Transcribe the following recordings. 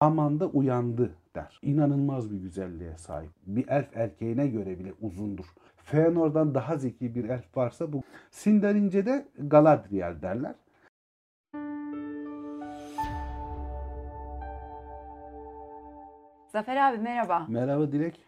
Amanda uyandı der. İnanılmaz bir güzelliğe sahip. Bir elf erkeğine göre bile uzundur. Feanor'dan daha zeki bir elf varsa bu. Sindarince'de Galadriel derler. Zafer abi merhaba. Merhaba Dilek.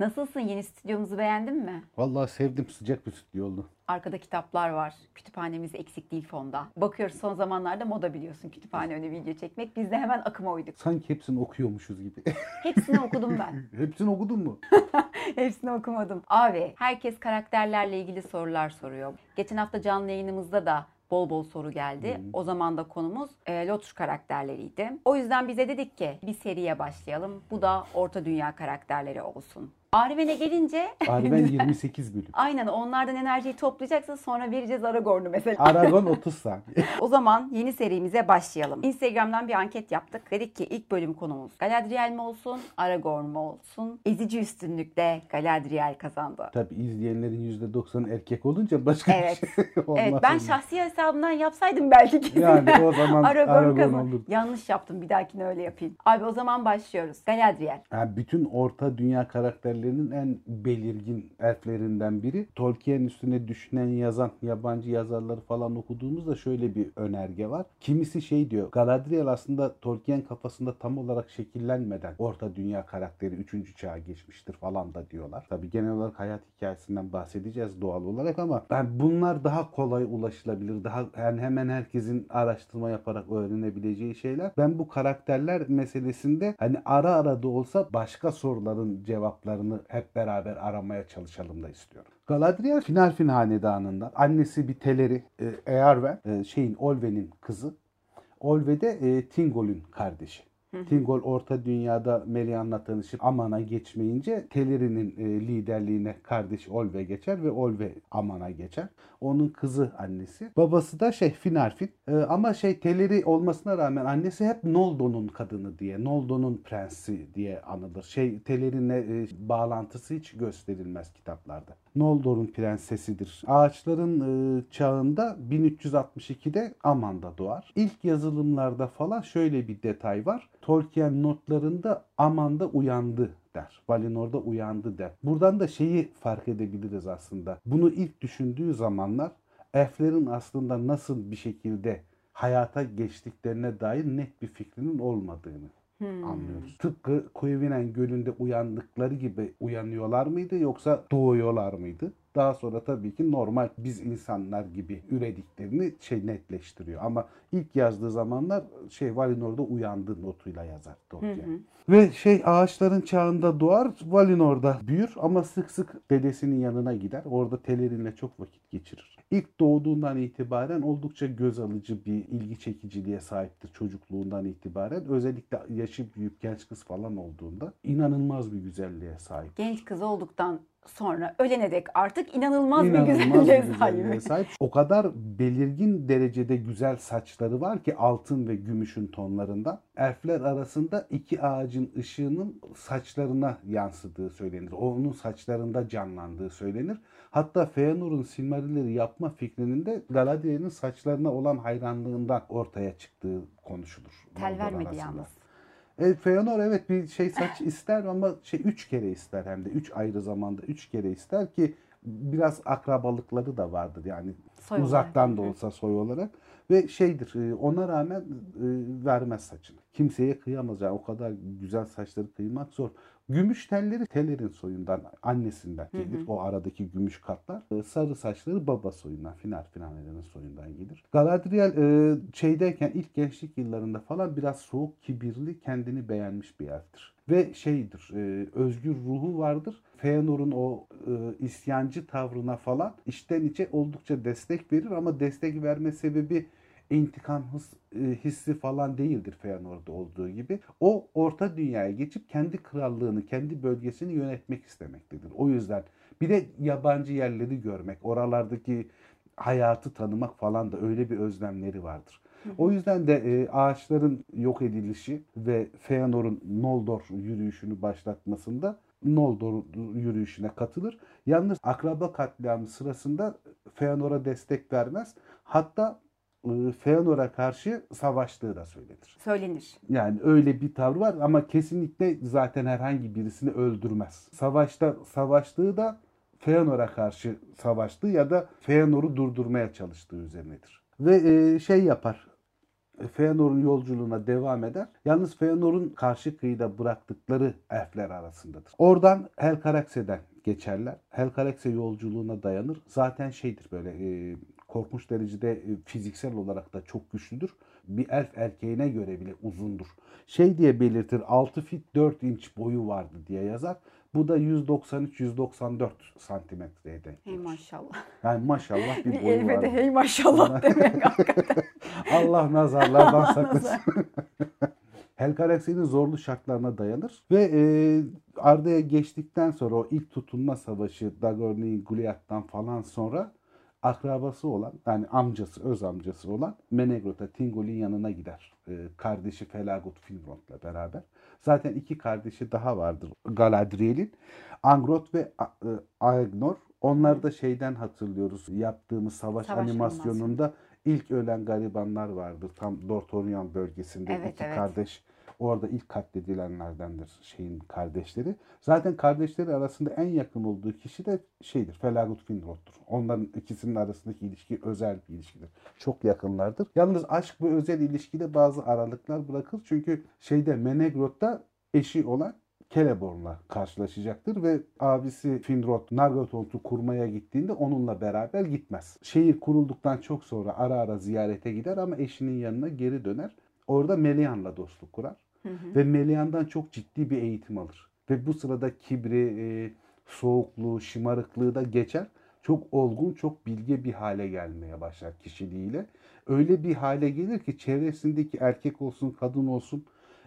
Nasılsın? Yeni stüdyomuzu beğendin mi? Vallahi sevdim sıcak bir stüdyo oldu. Arkada kitaplar var. Kütüphanemiz eksik değil fonda. Bakıyoruz son zamanlarda moda biliyorsun kütüphane önü video çekmek. Biz de hemen akıma uyduk. Sanki hepsini okuyormuşuz gibi. Hepsini okudum ben. hepsini okudun mu? Hepsini okumadım. Abi herkes karakterlerle ilgili sorular soruyor. Geçen hafta canlı yayınımızda da bol bol soru geldi. O zaman da konumuz e, Lotus karakterleriydi. O yüzden bize dedik ki bir seriye başlayalım. Bu da Orta Dünya karakterleri olsun. Arwen'e gelince Arwen 28 bölüm. aynen onlardan enerjiyi toplayacaksın sonra vereceğiz Aragorn'u mesela. Aragon 30 saniye. O zaman yeni serimize başlayalım. Instagram'dan bir anket yaptık. Dedik ki ilk bölüm konumuz Galadriel mi olsun, Aragorn mu olsun? Ezici üstünlükle Galadriel kazandı. Tabii izleyenlerin %90'ı erkek olunca başka Evet. bir şey olmaz. Evet ben şahsi hesabımdan yapsaydım belki kesin. Yani o zaman Aragorn, Aragorn olur. Yanlış yaptım bir dahakine öyle yapayım. Abi o zaman başlıyoruz. Galadriel. Yani bütün orta dünya karakterlerinin en belirgin elflerinden biri. Tolkien üstüne düşünen yazan yabancı yazarları falan okuduğumuzda şöyle bir önerge var. Kimisi şey diyor. Galadriel aslında Tolkien kafasında tam olarak şekillenmeden orta dünya karakteri 3. çağa geçmiştir falan da diyorlar. Tabii genel olarak hayat hikayesinden bahsedeceğiz doğal olarak ama ben bunlar daha kolay ulaşılabilir. Daha yani hemen herkesin araştırma yaparak öğrenebileceği şeyler. Ben bu karakterler meselesinde hani ara ara da olsa başka soruların cevaplarını hep beraber aramaya çalışalım da istiyorum. Galadriel Finarfin hanedanından. Annesi bir teleri e, Earwen, e, şeyin Olwen'in kızı. Olwe de e, Thingol'ün kardeşi. Tingol Orta Dünya'da Melian'la tanışıp Aman'a geçmeyince Teleri'nin e, liderliğine kardeşi Olve geçer ve Olve Aman'a geçer. Onun kızı annesi. Babası da şey Finarfin. E, ama şey Teleri olmasına rağmen annesi hep Noldor'un kadını diye, Noldor'un prensi diye anılır. Şey Teleri'ne e, bağlantısı hiç gösterilmez kitaplarda. Noldor'un prensesidir. Ağaçların e, çağında 1362'de Aman'da doğar. İlk yazılımlarda falan şöyle bir detay var. Tolkien notlarında Aman'da uyandı der. Valinor'da uyandı der. Buradan da şeyi fark edebiliriz aslında. Bunu ilk düşündüğü zamanlar elflerin aslında nasıl bir şekilde hayata geçtiklerine dair net bir fikrinin olmadığını anlıyoruz. Tıpkı Kuyvinen Gölü'nde uyandıkları gibi uyanıyorlar mıydı yoksa doğuyorlar mıydı? Daha sonra tabii ki normal biz insanlar gibi ürediklerini şey netleştiriyor. Ama ilk yazdığı zamanlar şey Valinor'da uyandı notuyla yazar Tolkien. Ve şey ağaçların çağında doğar, Valinor'da büyür ama sık sık dedesinin yanına gider. Orada Telerin'le çok vakit geçirir. İlk doğduğundan itibaren oldukça göz alıcı bir ilgi çekiciliğe sahiptir çocukluğundan itibaren. Özellikle yaşı büyük genç kız falan olduğunda inanılmaz bir güzelliğe sahip. Genç kız olduktan sonra ölene dek artık inanılmaz, İnanılmaz bir güzelliğe sahip. O kadar belirgin derecede güzel saçları var ki altın ve gümüşün tonlarında. Elfler arasında iki ağacın ışığının saçlarına yansıdığı söylenir. Onun saçlarında canlandığı söylenir. Hatta Feanor'un Silmarilleri yapma fikrinin de Galadriel'in saçlarına olan hayranlığından ortaya çıktığı konuşulur. Tel vermedi arasında. yalnız. E, Feanor evet bir şey saç ister ama şey üç kere ister hem de üç ayrı zamanda üç kere ister ki biraz akrabalıkları da vardır yani Soy olarak. uzaktan da Hı hı. olsa soy olarak ve şeydir e, ona rağmen e, vermez saçını. Kimseye kıyamaz yani o kadar güzel saçları kıymak zor. Gümüş telleri Teller'in soyundan, annesinden gelir. O aradaki gümüş katlar. E, Sarı saçları baba soyundan, Finar Finane'nin soyundan gelir. Galadriel e, şeydeyken ilk gençlik yıllarında falan biraz soğuk, kibirli, kendini beğenmiş bir elftir. Ve şeydir, e, özgür ruhu vardır. Feanor'un o e, isyancı tavrına falan içten içe oldukça destek verir ama destek verme sebebi intikam e, hissi falan değildir Feanor'da olduğu gibi. O orta dünyaya geçip kendi krallığını, kendi bölgesini yönetmek istemektedir. O yüzden bir de yabancı yerleri görmek, oralardaki hayatı tanımak falan da öyle bir özlemleri vardır. O yüzden de e, ağaçların yok edilişi ve Feanor'un Noldor yürüyüşünü başlatmasında Noldor yürüyüşüne katılır. Yalnız akraba katliamı sırasında Feanor'a destek vermez. Hatta Feanor'a karşı savaştığı da söylenir. Söylenir. Yani öyle bir tavrı var ama kesinlikle zaten herhangi birisini öldürmez. Savaşta savaştığı da Feanor'a karşı savaştığı ya da Feanor'u durdurmaya çalıştığı üzerinedir. Ve e, şey yapar. Feanor'un yolculuğuna devam eder. Yalnız Feanor'un karşı kıyıda bıraktıkları elfler arasındadır. Oradan Helcaraxe'den geçerler. Helcaraxe yolculuğuna dayanır. Zaten şeydir böyle e, korkunç derecede e, fiziksel olarak da çok güçlüdür. Bir elf erkeğine göre bile uzundur. Şey diye belirtir 6 fit 4 inç boyu vardı diye yazar. Bu da 193-194 santimetreye denk Hey gelir. maşallah. Yani maşallah bir Bir boyu var. de hey maşallah demek hakikaten. Allah nazarlardan saklasın. Helcaraxe'nin zorlu şartlarına dayanır ve e, Arda'ya geçtikten sonra o ilk tutunma savaşı Dagorni Goliath'tan falan sonra akrabası olan yani amcası, öz amcası olan Menegroth'a Tingol'in yanına gider. E, kardeşi Felagut Finrod'la beraber. Zaten iki kardeşi daha vardır Galadriel'in. Angrot ve e, Aegnor. Onları da şeyden hatırlıyoruz. Yaptığımız savaş, Savaş animasyonunda ilk ölen garibanlar vardır. Tam Dortorion bölgesinde Evet, iki evet. kardeş orada ilk katledilenlerdendir şeyin kardeşleri. Zaten kardeşleri arasında en yakın olduğu kişi de şeydir. Felagut Finrod'dur. Onların ikisinin arasındaki ilişki özel bir ilişkidir. Çok yakınlardır. Yalnız aşk bu özel ilişkide bazı aralıklar bırakır. Çünkü şeyde Menegroth'ta eşi olan Celeborn'la karşılaşacaktır ve abisi Finrod Nargothrond'u kurmaya gittiğinde onunla beraber gitmez. Şehir kurulduktan çok sonra ara ara ziyarete gider ama eşinin yanına geri döner. Orada Melian'la dostluk kurar ve Melian'dan çok ciddi bir eğitim alır. Ve bu sırada kibri, e, soğukluğu, şımarıklığı da geçer. Çok olgun, çok bilge bir hale gelmeye başlar kişiliğiyle. Öyle bir hale gelir ki çevresindeki erkek olsun, kadın olsun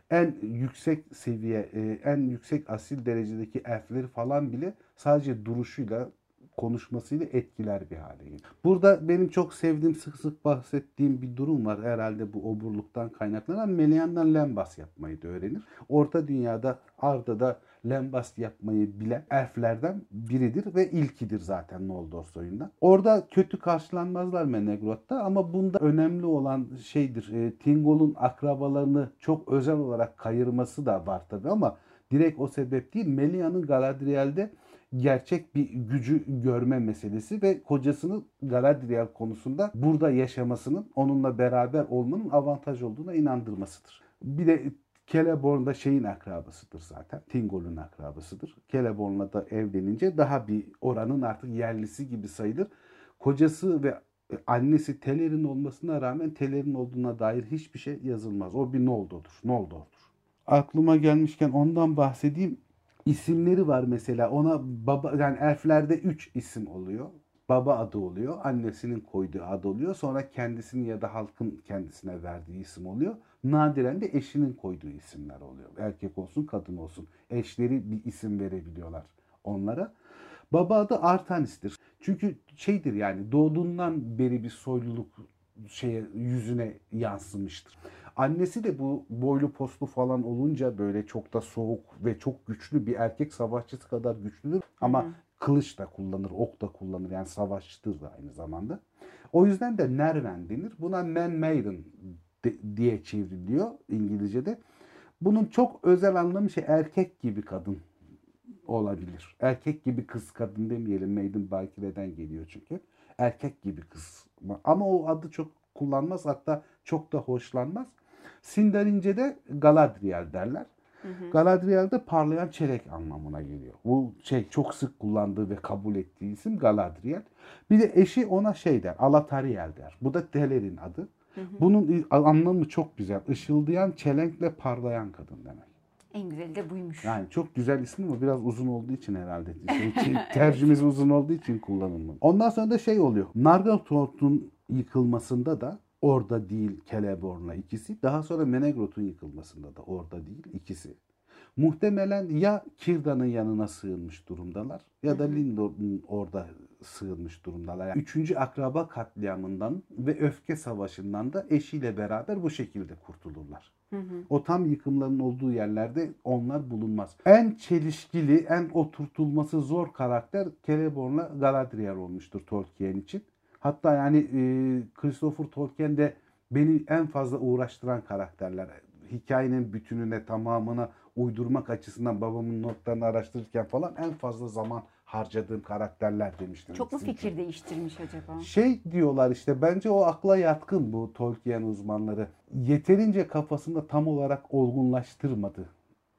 en yüksek seviye, e, en yüksek asil derecedeki elfleri falan bile sadece duruşuyla, konuşmasıyla etkiler bir hale gelir. Burada benim çok sevdiğim, sık sık bahsettiğim bir durum var. Herhalde bu oburluktan kaynaklanan Melian'dan lembas yapmayı da öğrenir. Orta dünyada Arda'da lembas yapmayı bilen elflerden biridir ve ilkidir zaten Noldor soyundan. Orada kötü karşılanmazlar Menegroth'ta ama bunda önemli olan şeydir. E, Tingol'un akrabalarını çok özel olarak kayırması da var tabii ama direkt o sebep değil. Melian'ın Galadriel'de gerçek bir gücü görme meselesi ve kocasının Galadriel konusunda burada yaşamasının, onunla beraber olmanın avantaj olduğuna inandırmasıdır. Bir de Celeborn da şeyin akrabasıdır zaten. Tingol'un akrabasıdır. Celeborn'la da evlenince daha bir oranın artık yerlisi gibi sayılır. Kocası ve annesi Teler'in olmasına rağmen Teler'in olduğuna dair hiçbir şey yazılmaz. O bir Noldor'dur. Noldor'dur. Aklıma gelmişken ondan bahsedeyim. İsimleri var mesela. Ona baba yani elflerde 3 isim oluyor. Baba adı oluyor. Annesinin koyduğu adı oluyor. Sonra kendisinin ya da halkın kendisine verdiği isim oluyor. Nadiren de eşinin koyduğu isimler oluyor. Erkek olsun kadın olsun. Eşleri bir isim verebiliyorlar onlara. Baba adı Artanis'tir. Çünkü şeydir yani doğduğundan beri bir soyluluk şeye yüzüne yansımıştır. Annesi de bu boylu postlu falan olunca böyle çok da soğuk ve çok güçlü bir erkek savaşçısı kadar güçlüdür. Ama kılıç da kullanır, ok da kullanır. Yani savaşçıdır da aynı zamanda. O yüzden de Nerven denir. Buna Man Maiden de- diye çevriliyor İngilizce'de. Bunun çok özel anlamı şey erkek gibi kadın olabilir. Erkek gibi kız kadın demeyelim. Maiden Bakire'den geliyor çünkü. Erkek gibi kız. Ama o adı çok kullanmaz. Hatta çok da hoşlanmaz. Sindarince'de Galadriel derler. Galadriel de parlayan çelik anlamına geliyor. Bu şey çok sık kullandığı ve kabul ettiği isim Galadriel. Bir de eşi ona şey der, Alatariel der. Bu da Teler'in adı. Bunun anlamı çok güzel. Işıldayan, çelenkle parlayan kadın demek. En güzeli de buymuş. Yani çok güzel ismi ama biraz uzun olduğu için herhalde. Şey, tercümesi uzun olduğu için kullanılmadı. Ondan sonra da şey oluyor. Nargothrond'un yıkılmasında da orada değil Celeborn'la ikisi. Daha sonra Menegroth'un yıkılmasında da orada değil ikisi. Muhtemelen ya Kirda'nın yanına sığınmış durumdalar ya da Lindor'un orada sığınmış durumdalar. Yani üçüncü akraba katliamından ve öfke savaşından da eşiyle beraber bu şekilde kurtulurlar. O tam yıkımların olduğu yerlerde onlar bulunmaz. En çelişkili, en oturtulması zor karakter Celeborn'la Galadriel olmuştur Tolkien için. Hatta yani e, Christopher Tolkien de beni en fazla uğraştıran karakterler. Hikayenin bütününe, tamamına uydurmak açısından babamın notlarını araştırırken falan en fazla zaman harcadığım karakterler demiştim. Çok mu için. fikir değiştirmiş acaba? Şey diyorlar işte bence o akla yatkın bu Tolkien uzmanları. Yeterince kafasında tam olarak olgunlaştırmadı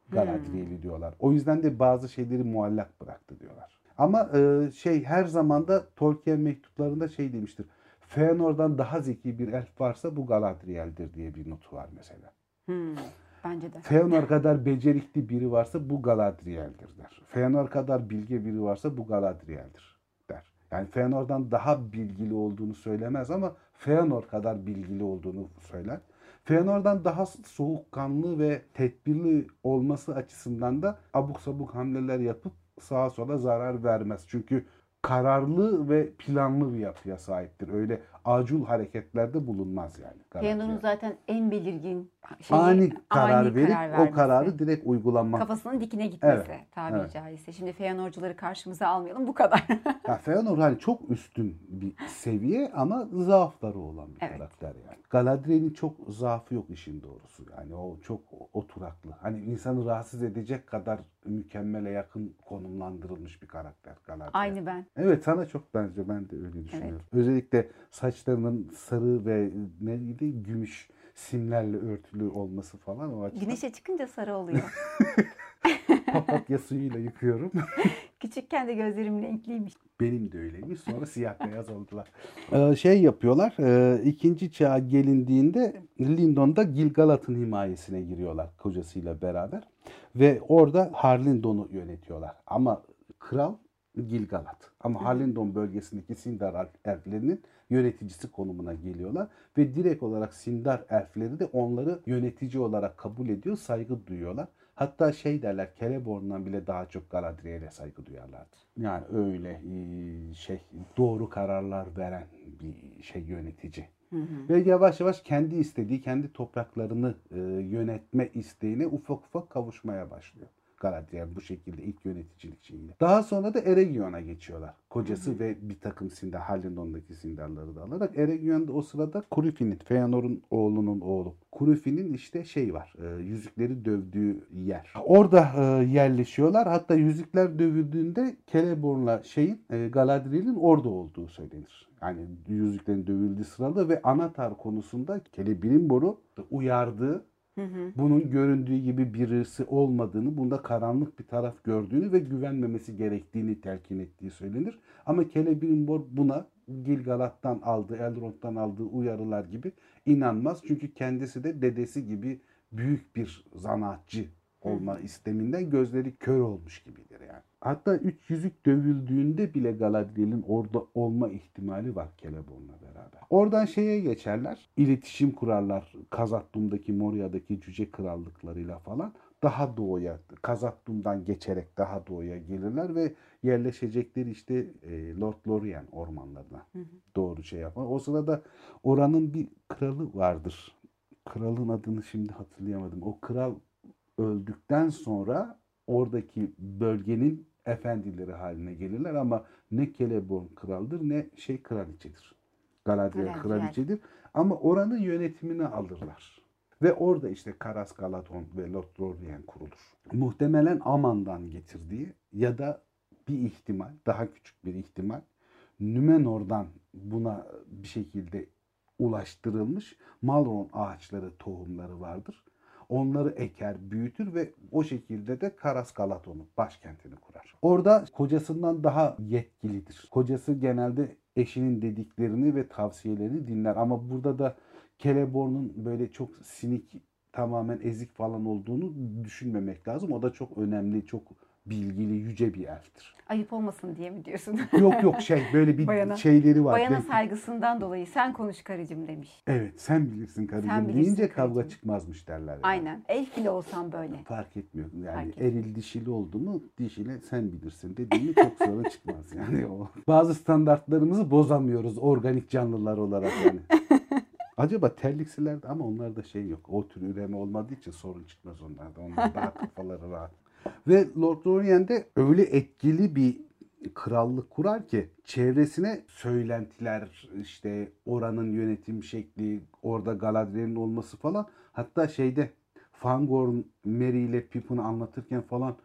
Galadriel'i diyorlar. O yüzden de bazı şeyleri muallak bıraktı diyorlar. Ama e, şey her zaman da Tolkien mektuplarında şey demiştir. Feanor'dan daha zeki bir elf varsa bu Galadriel'dir diye bir notu var mesela. Hmm, bence de. Feanor kadar becerikli biri varsa bu Galadriel'dir der. Feanor kadar bilge biri varsa bu Galadriel'dir der. Yani Feanor'dan daha bilgili olduğunu söylemez ama Feanor kadar bilgili olduğunu söyler. Feanor'dan daha soğukkanlı ve tedbirli olması açısından da abuk sabuk hamleler yapıp sağa sola zarar vermez. Çünkü kararlı ve planlı bir yapıya sahiptir. Öyle acul hareketlerde bulunmaz yani. Galadriel. zaten en belirgin şeyi ani karar ani verip karar o kararı direkt uygulanmak. kafasının dikine gitmesi Evet, tabiri evet. caizse. Şimdi Feanorcuları karşımıza almayalım bu kadar. Ya Feanor hani çok üstün bir seviye ama zaafları olan bir Evet. karakter yani. Galadriel'in çok zaafı yok işin doğrusu. Yani o çok oturaklı. Hani insanı rahatsız edecek kadar mükemmele yakın konumlandırılmış bir karakter Galadriel. Aynı ben. Evet sana çok benziyor. Ben de öyle düşünüyorum. Özellikle saçlarının sarı ve neydi gümüş simlerle örtülü olması falan o açıdan Güneşe çıkınca sarı oluyor. papatya suyuyla yıkıyorum. Küçükken de gözlerim renkliymiş. Benim de öyleymiş. Sonra siyah beyaz oldular. Ee, şey yapıyorlar. E, ikinci çağa gelindiğinde Lindon'da Gilgalad'ın himayesine giriyorlar kocasıyla beraber. Ve orada Harlindon'u yönetiyorlar. Ama kral Gilgalad. Ama Harlindon bölgesindeki Sindar elflerinin yöneticisi konumuna geliyorlar. Ve direkt olarak Sindar elfleri de onları yönetici olarak kabul ediyor, saygı duyuyorlar. Hatta şey derler, Celeborn'dan bile daha çok Galadriel'e saygı duyarlardı. Yani öyle e, şey doğru kararlar veren bir şey yönetici. Ve yavaş yavaş kendi istediği, kendi topraklarını e, yönetme isteğine ufak ufak kavuşmaya başlıyor. Galadriel bu şekilde ilk yöneticilik şeyiyle. Daha sonra da Eregion'a geçiyorlar. Kocası ve bir takım Sindar, Halindon'daki Sindarları da alarak. Eregion'da o sırada Kurufin'in, Feanor'un oğlunun oğlu. Kurufin'in işte şey var, e, yüzükleri dövdüğü yer. Orada e, yerleşiyorlar. Hatta yüzükler dövüldüğünde Celeborn'la şeyin, e, Galadriel'in orada olduğu söylenir. Yani yüzüklerin dövüldüğü sırada ve Anatar konusunda Celebrimbor'u uyardığı bunun göründüğü gibi birisi olmadığını, bunda karanlık bir taraf gördüğünü ve güvenmemesi gerektiğini telkin ettiği söylenir. Ama Celebrimbor buna Gilgalad'dan aldığı, Elrond'dan aldığı uyarılar gibi inanmaz. Çünkü kendisi de dedesi gibi büyük bir zanaatçı olma isteminden gözleri kör olmuş gibidir yani. Hatta üç yüzük dövüldüğünde bile Galadriel'in orada olma ihtimali var Celeborn'la beraber. Oradan şeye geçerler. iletişim kurarlar. Kazatdum'daki Moria'daki cüce krallıklarıyla falan. Daha doğuya, Kazatdum'dan geçerek daha doğuya gelirler ve yerleşecekleri işte e, Lord Lorien ormanlarına doğru şey yapar. O sırada oranın bir kralı vardır. Kralın adını şimdi hatırlayamadım. O kral öldükten sonra oradaki bölgenin efendileri haline gelirler ama ne Celeborn kraldır ne şey kraliçedir. Galadriel Galadriel. kraliçedir ama oranın yönetimini alırlar. Ve orada işte Karas Galadon ve Lord Lorien kurulur. Muhtemelen Aman'dan getirdiği ya da bir ihtimal, daha küçük bir ihtimal Nümenor'dan buna bir şekilde ulaştırılmış Malron ağaçları, tohumları vardır. Onları eker, büyütür ve o şekilde de Karas Galaton'un başkentini kurar. Orada kocasından daha yetkilidir. Kocası genelde eşinin dediklerini ve tavsiyelerini dinler ama burada da Celeborn'un böyle çok sinik, tamamen ezik falan olduğunu düşünmemek lazım. O da çok önemli, çok bilgili, yüce bir elftir. Ayıp olmasın diye mi diyorsun? Yok yok şey böyle bir Bayana- şeyleri var. Bayana saygısından dolayı sen konuş karıcığım demiş. Evet sen bilirsin karıcığım Sen bilirsin deyince kavga karıcığım. çıkmazmış derler. yani. Aynen. Elf bile olsam böyle. Fark etmiyor. Yani Fark etmiyor. eril dişili oldu mu dişile sen bilirsin dediğimi çok sonra çıkmaz yani o. Bazı standartlarımızı bozamıyoruz organik canlılar olarak yani. Acaba terliksilerde ama onlarda şey yok. O tür üreme olmadığı için sorun çıkmaz onlarda. Onlar daha kafaları rahat. Ve Lord Lorien de öyle etkili bir krallık kurar ki çevresine söylentiler işte oranın yönetim şekli orada Galadriel'in olması falan hatta şeyde Fangorn Merry ile Pippin'i anlatırken falan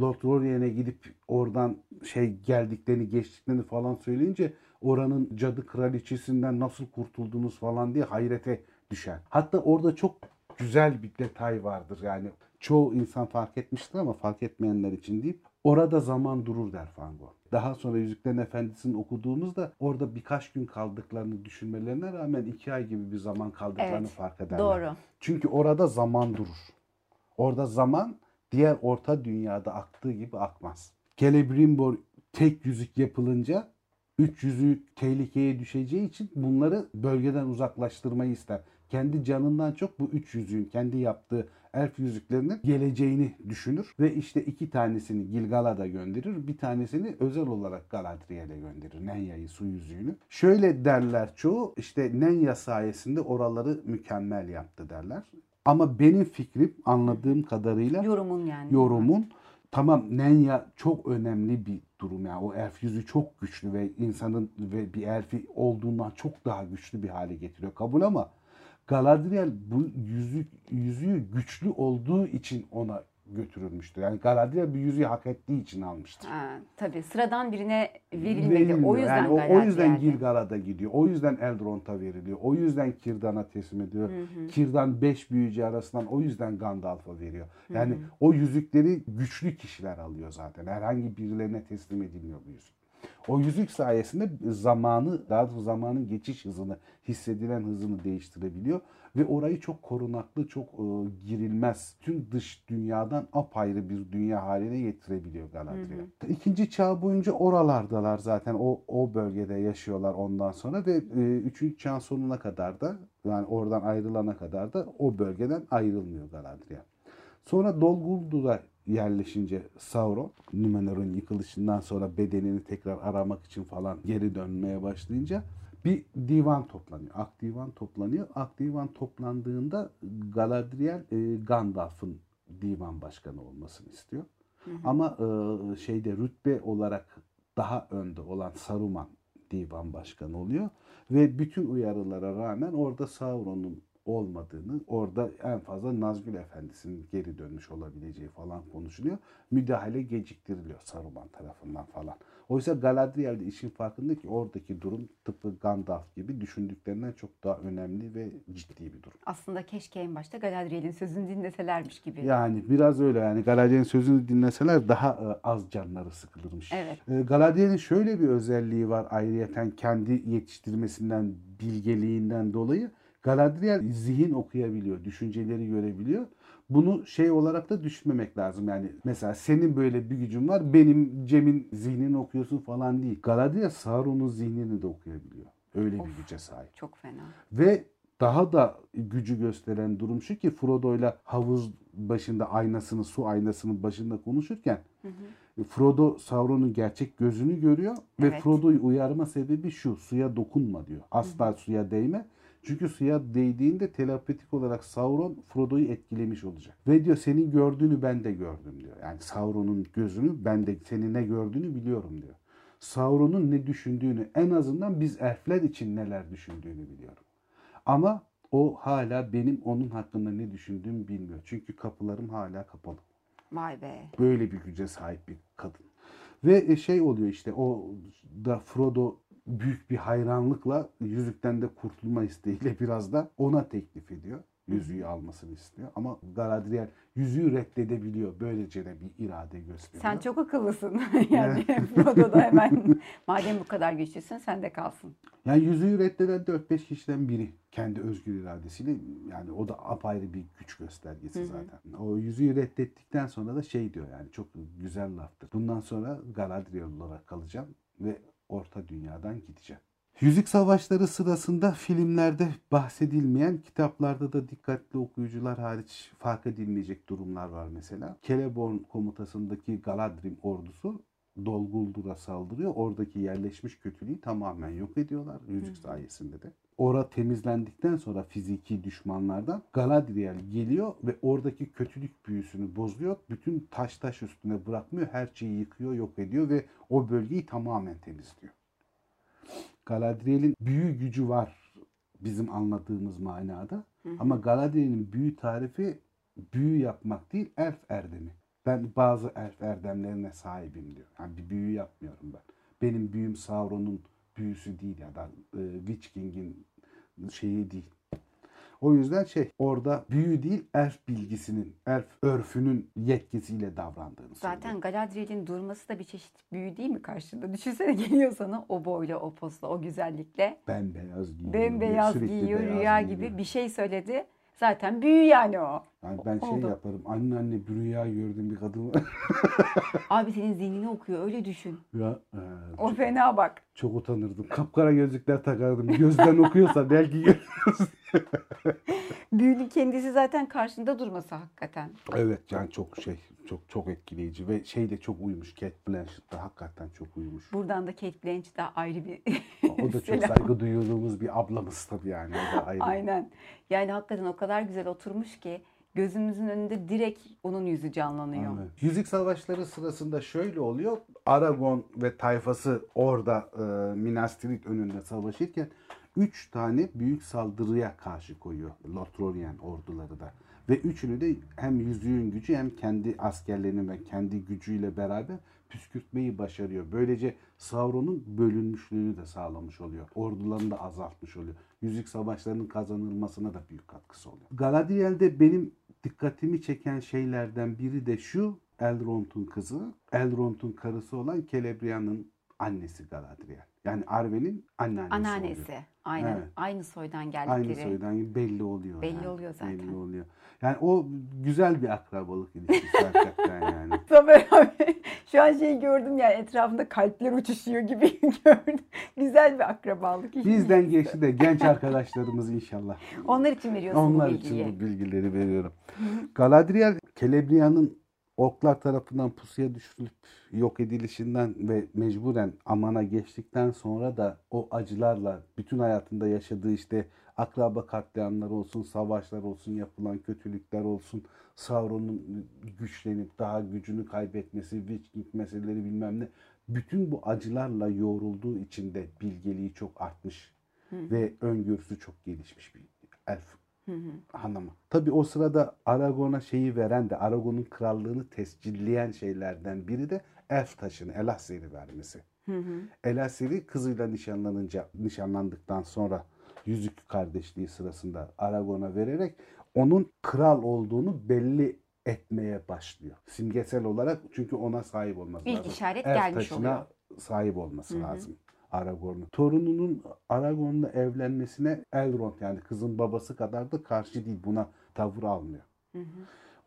Lord Lorien'e gidip oradan şey geldiklerini geçtiklerini falan söyleyince oranın cadı kraliçesinden nasıl kurtuldunuz falan diye hayrete düşer. Hatta orada çok güzel bir detay vardır yani çoğu insan fark etmiştir ama fark etmeyenler için deyip orada zaman durur der Fango. Daha sonra Yüzüklerin Efendisi'ni okuduğumuzda orada birkaç gün kaldıklarını düşünmelerine rağmen iki ay gibi bir zaman kaldıklarını Evet, fark ederler. Doğru. Çünkü orada zaman durur. Orada zaman diğer orta dünyada aktığı gibi akmaz. Celebrimbor tek yüzük yapılınca üç yüzük tehlikeye düşeceği için bunları bölgeden uzaklaştırmayı ister. Kendi canından çok bu üç yüzüğün kendi yaptığı elf yüzüklerinin geleceğini düşünür ve işte iki tanesini Gilgalad'a gönderir. Bir tanesini özel olarak Galadriel'e gönderir. Nenya'yı su yüzüğünü. Şöyle derler çoğu işte Nenya sayesinde oraları mükemmel yaptı derler. Ama benim fikrim anladığım kadarıyla Yorumun yani. yorumun tamam Nenya çok önemli bir durum yani o elf yüzü çok güçlü ve insanın ve bir elfi olduğundan çok daha güçlü bir hale getiriyor kabul ama Galadriel bu yüzük yüzüğü güçlü olduğu için ona götürülmüştür. Yani Galadriel bir yüzüğü hak ettiği için almıştır. Ha, tabii sıradan birine verilmedi. Verilmiyor. O yüzden yani o, o yüzden. Gilgalad'a gidiyor. O yüzden Elrond'a veriliyor. O yüzden Kirdan'a teslim ediyor. Kirdan beş büyücü arasından o yüzden Gandalf'a veriyor. Yani o yüzükleri güçlü kişiler alıyor zaten. Herhangi birilerine teslim edilmiyor bu yüzük. O yüzük sayesinde zamanı, daha doğrusu zamanın geçiş hızını, hissedilen hızını değiştirebiliyor. Ve orayı çok korunaklı, çok e, girilmez, tüm dış dünyadan apayrı bir dünya haline getirebiliyor Galadriel. İkinci çağ boyunca oralardalar zaten. O, o bölgede yaşıyorlar ondan sonra ve e, üçüncü çağın sonuna kadar da yani oradan ayrılana kadar da o bölgeden ayrılmıyor Galadriel. Sonra Dol Guldur yerleşince Sauron Numenor'un yıkılışından sonra bedenini tekrar aramak için falan geri dönmeye başlayınca bir divan toplanıyor. Ak divan toplanıyor. Ak divan toplandığında Galadriel e, Gandalf'ın divan başkanı olmasını istiyor. Ama e, şeyde rütbe olarak daha önde olan Saruman divan başkanı oluyor ve bütün uyarılara rağmen orada Sauron'un olmadığını, orada en fazla Nazgül Efendisi'nin geri dönmüş olabileceği falan konuşuluyor. Müdahale geciktiriliyor Saruman tarafından falan. Oysa Galadriel de işin farkında ki oradaki durum tıpkı Gandalf gibi düşündüklerinden çok daha önemli ve ciddi bir durum. Aslında keşke en başta Galadriel'in sözünü dinleselermiş gibi. Yani biraz öyle yani Galadriel'in sözünü dinleseler daha e, az canları sıkılırmış. Evet. E, Galadriel'in şöyle bir özelliği var ayrıyeten kendi yetiştirmesinden, bilgeliğinden dolayı. Galadriel zihin okuyabiliyor, düşünceleri görebiliyor. Bunu şey olarak da düşünmemek lazım. Yani mesela senin böyle bir gücün var, benim Cem'in zihnini okuyorsun falan değil. Galadriel Sauron'un zihnini de okuyabiliyor. Öyle bir güce sahip. Çok fena. Ve daha da gücü gösteren durum şu ki Frodo'yla havuz başında aynasını, su aynasının başında konuşurken Frodo Sauron'un gerçek gözünü görüyor ve Evet. Frodo'yu uyarma sebebi şu. Suya dokunma diyor. Asla suya değme. Çünkü suya değdiğinde telepatik olarak Sauron Frodo'yu etkilemiş olacak. Ve diyor senin gördüğünü ben de gördüm diyor. Yani Sauron'un gözünü ben de senin ne gördüğünü biliyorum diyor. Sauron'un ne düşündüğünü en azından biz elfler için neler düşündüğünü biliyorum. Ama o hala benim onun hakkında ne düşündüğümü bilmiyor. Çünkü kapılarım hala kapalı. Vay be. Böyle bir güce sahip bir kadın. Ve e, şey oluyor işte o da Frodo büyük bir hayranlıkla yüzükten de kurtulma isteğiyle biraz da ona teklif ediyor. Yüzüğü almasını istiyor. Ama Galadriel yüzüğü reddedebiliyor. Böylece de bir irade gösteriyor. Sen çok akıllısın. yani Frodo da hemen madem bu kadar güçlüsün sen de kalsın. Yani yüzüğü reddeden 4-5 kişiden biri. Kendi özgür iradesiyle yani o da apayrı bir güç göstergesi zaten. O yüzüğü reddettikten sonra da şey diyor yani çok güzel laftır. Bundan sonra Galadriel olarak kalacağım ve Orta Dünya'dan gideceğim. Yüzük Savaşları sırasında filmlerde bahsedilmeyen, kitaplarda da dikkatli okuyucular hariç fark edilmeyecek durumlar var mesela. Celeborn komutasındaki Galadrim ordusu Dolguldur'a saldırıyor. Oradaki yerleşmiş kötülüğü tamamen yok ediyorlar yüzük sayesinde de. Ora temizlendikten sonra fiziki düşmanlardan Galadriel geliyor ve oradaki kötülük büyüsünü bozuyor. Bütün taş taş üstüne bırakmıyor. Her şeyi yıkıyor, yok ediyor ve o bölgeyi tamamen temizliyor. Galadriel'in büyü gücü var bizim anladığımız manada. Ama Galadriel'in büyü tarifi büyü yapmak değil, elf erdemi. Ben bazı elf erdemlerine sahibim diyor. Yani bir büyü yapmıyorum ben. Benim büyüm Sauron'un büyüsü değil ya da e, Witch King'in şeyi değil. O yüzden şey orada büyü değil elf bilgisinin, elf örfünün yetkisiyle davrandığını Zaten söylüyor. Galadriel'in durması da bir çeşit büyü değil mi karşında? Düşünsene geliyor sana o boyla, o posla, o güzellikle. bembeyaz giyiyor. Bembeyaz giyiyor, rüya giyiyor. gibi bir şey söyledi. Zaten büyü yani o. Yani ben şey Oldu. yaparım. Anne anne bir rüya gördüm bir kadın. Abi senin zihnini okuyor öyle düşün. ya, e, O çok, fena bak. çok utanırdım. Kapkara gözlükler takardım. Gözden okuyorsa belki görüyoruz. Büyünün kendisi zaten karşında durması hakikaten. evet yani çok şey çok çok etkileyici ve şey de çok uyumuş. Kate Blanchett da hakikaten çok uyumuş. Buradan da Kate Blanchett ayrı bir O da çok saygı duyduğumuz bir ablamız tabii yani. O da ayrı. Aynen. Yani hakikaten o kadar güzel oturmuş ki gözümüzün önünde direkt onun yüzü canlanıyor. Aynen. Yüzük Savaşları sırasında şöyle oluyor. Aragon ve tayfası orada e, Minas Tirith önünde savaşırken üç tane büyük saldırıya karşı koyuyor Lothlorien orduları da. Ve üçünü de hem yüzüğün gücü hem kendi askerlerinin ve kendi gücüyle beraber püskürtmeyi başarıyor. Böylece Sauron'un bölünmüşlüğünü de sağlamış oluyor. Ordularını da azaltmış oluyor. Yüzük savaşlarının kazanılmasına da büyük katkısı oluyor. Galadriel'de benim dikkatimi çeken şeylerden biri de şu. Elrond'un kızı, Elrond'un karısı olan Celebria'nın annesi Galadriel. Yani Arwen'in anneannesi oluyor. Anneannesi. Aynen. Evet. Aynı soydan Aynı geldikleri. soydan belli oluyor. Belli yani. oluyor zaten. Belli oluyor. Yani o güzel bir akrabalık ilişkisi hakikaten yani. Zafer abi şu an şeyi gördüm yani etrafında kalpler uçuşuyor gibi gördüm. Güzel bir akrabalık. Bizden geçti de genç arkadaşlarımız inşallah. Onlar için veriyorsun Onlar bu için bilgiyi. bu bilgileri veriyorum. Galadriel, Celebria'nın orklar tarafından pusuya düşürülüp yok edilişinden ve mecburen Aman'a geçtikten sonra da o acılarla bütün hayatında yaşadığı işte akraba katliamları olsun, savaşlar olsun, yapılan kötülükler olsun, Sauron'un güçlenip daha gücünü kaybetmesi, Witch King meseleleri bilmem ne. Bütün bu acılarla yoğrulduğu için de bilgeliği çok artmış ve öngörüsü çok gelişmiş bir elf hanımı. Tabii o sırada Aragon'a şeyi veren de Aragon'un krallığını tescilleyen şeylerden biri de elf taşını Elasir'i vermesi. Elasir'i kızıyla nişanlanınca nişanlandıktan sonra yüzük kardeşliği sırasında Aragon'a vererek onun kral olduğunu belli etmeye başlıyor. Simgesel olarak çünkü ona sahip olması İlk lazım. işaret Elf gelmiş taşına oluyor. sahip olması lazım. Aragorn'un. Torununun Aragorn'la evlenmesine Elrond yani kızın babası kadar da karşı değil. Buna tavır almıyor.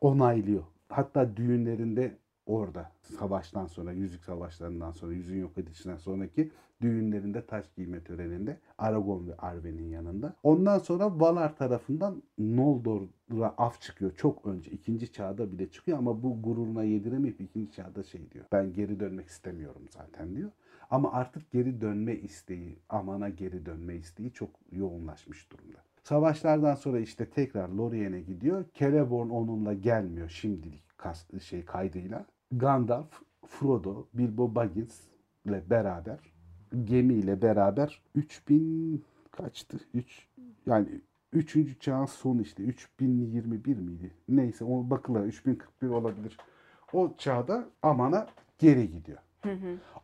Onaylıyor. Hatta düğünlerinde orada savaştan sonra, yüzük savaşlarından sonra, yüzüğün yok edilişinden sonraki düğünlerinde taş giyme töreninde Aragorn ve Arwen'in yanında. Ondan sonra Valar tarafından Noldor'a af çıkıyor. Çok önce ikinci çağda bile çıkıyor ama bu gururuna yediremeyip ikinci çağda şey diyor. Ben geri dönmek istemiyorum zaten diyor. Ama artık geri dönme isteği, amana geri dönme isteği çok yoğunlaşmış durumda. Savaşlardan sonra işte tekrar Lorien'e gidiyor. Celeborn onunla gelmiyor şimdilik kas, şey kaydıyla. Gandalf, Frodo, Bilbo Baggins ile beraber gemiyle beraber 3000 kaçtı? 3 yani 3. çağın sonu işte 3021 miydi? Neyse o bakılır 3041 olabilir. O çağda Aman'a geri gidiyor.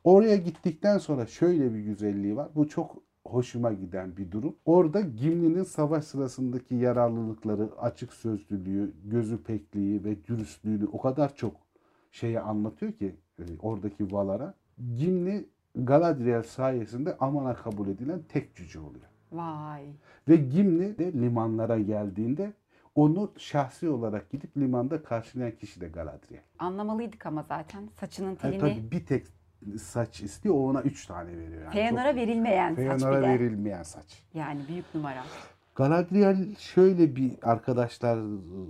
Oraya gittikten sonra şöyle bir güzelliği var. Bu çok hoşuma giden bir durum. Orada Gimli'nin savaş sırasındaki yararlılıkları, açık sözlülüğü, gözü pekliği ve dürüstlüğünü o kadar çok şeye anlatıyor ki e, oradaki Valar'a. Gimli Galadriel sayesinde Aman'a kabul edilen tek cüce oluyor. Vay. Ve Gimli de limanlara geldiğinde onu şahsi olarak gidip limanda karşılayan kişi de Galadriel. Anlamalıydık ama zaten saçının telini tabii bir tek saç istiyor, o ona üç tane veriyor. Yani Feanor'a çok- verilmeyen saç bir Feanor'a de. verilmeyen saç. Yani büyük numara. Galadriel şöyle bir arkadaşlar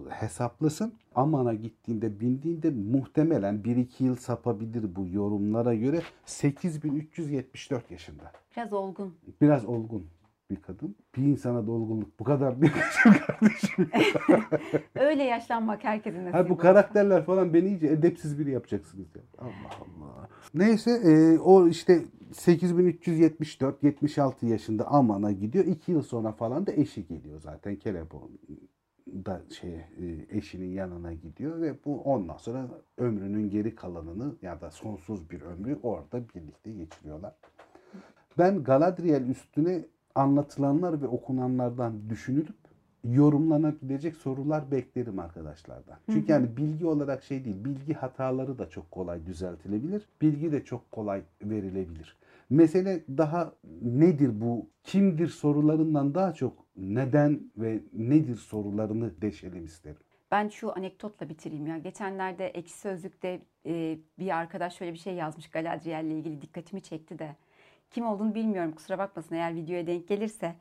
hesaplasın. Aman'a gittiğinde bindiğinde muhtemelen 1-2 yıl sapabilir bu yorumlara göre 8374 yaşında. Biraz olgun. Biraz olgun bir kadın. Bir insana da olgunluk bu kadar bir kardeşim. Öyle yaşlanmak herkesin nasip Ha bu karakterler falan beni iyice edepsiz biri yapacaksınız ya. Allah Allah. Neyse e, o işte 8374 76 yaşında Aman'a gidiyor. 2 yıl sonra falan da eşi geliyor zaten Kelebon da şey e, eşinin yanına gidiyor ve bu ondan sonra ömrünün geri kalanını ya da sonsuz bir ömrü orada birlikte geçiriyorlar. Ben Galadriel üstüne anlatılanlar ve okunanlardan düşünülüp yorumlanabilecek sorular beklerim arkadaşlardan. Çünkü yani bilgi olarak şey değil, bilgi hataları da çok kolay düzeltilebilir. Bilgi de çok kolay verilebilir. Mesele daha nedir bu, kimdir sorularından daha çok neden ve nedir sorularını deşelim isterim. Ben şu anekdotla bitireyim ya. Geçenlerde Ekşi Sözlük'te e, bir arkadaş şöyle bir şey yazmış Galadriel ile ilgili dikkatimi çekti de. Kim olduğunu bilmiyorum kusura bakmasın eğer videoya denk gelirse.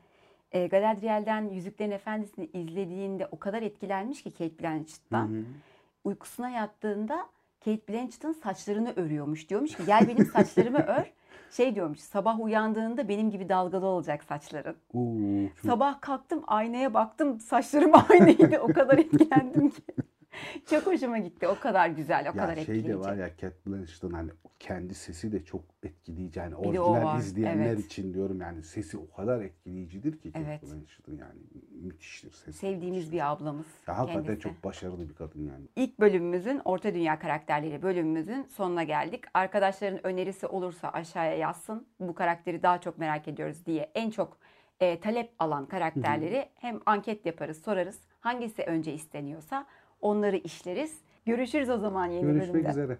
E, Galadriel'den Yüzüklerin Efendisi'ni izlediğinde o kadar etkilenmiş ki Kate Blanchett'tan. Uykusuna yattığında Kate Blanchett'ın saçlarını örüyormuş. Diyormuş ki gel benim saçlarımı ör. Şey diyormuş sabah uyandığında benim gibi dalgalı olacak saçların. Oo, çok- Sabah kalktım aynaya baktım saçlarım aynıydı. O kadar etkilendim ki. Çok hoşuma gitti. O kadar güzel, o ya kadar şey etkileyici. de var ya Cat Blanchett'ın hani kendi sesi de çok etkileyici. Yani Bir orijinal izleyenler evet. için diyorum yani sesi o kadar etkileyicidir ki Cat Evet. Blanchett'ın yani müthiştir sesi. Sevdiğimiz bir ablamız. Ya hakikaten kendisi. çok başarılı bir kadın yani. İlk bölümümüzün Orta Dünya karakterleri bölümümüzün sonuna geldik. Arkadaşların önerisi olursa aşağıya yazsın. Bu karakteri daha çok merak ediyoruz diye en çok e, talep alan karakterleri hem anket yaparız, sorarız. Hangisi önce isteniyorsa onları işleriz. Görüşürüz o zaman yeni Görüşmek bölümde. üzere.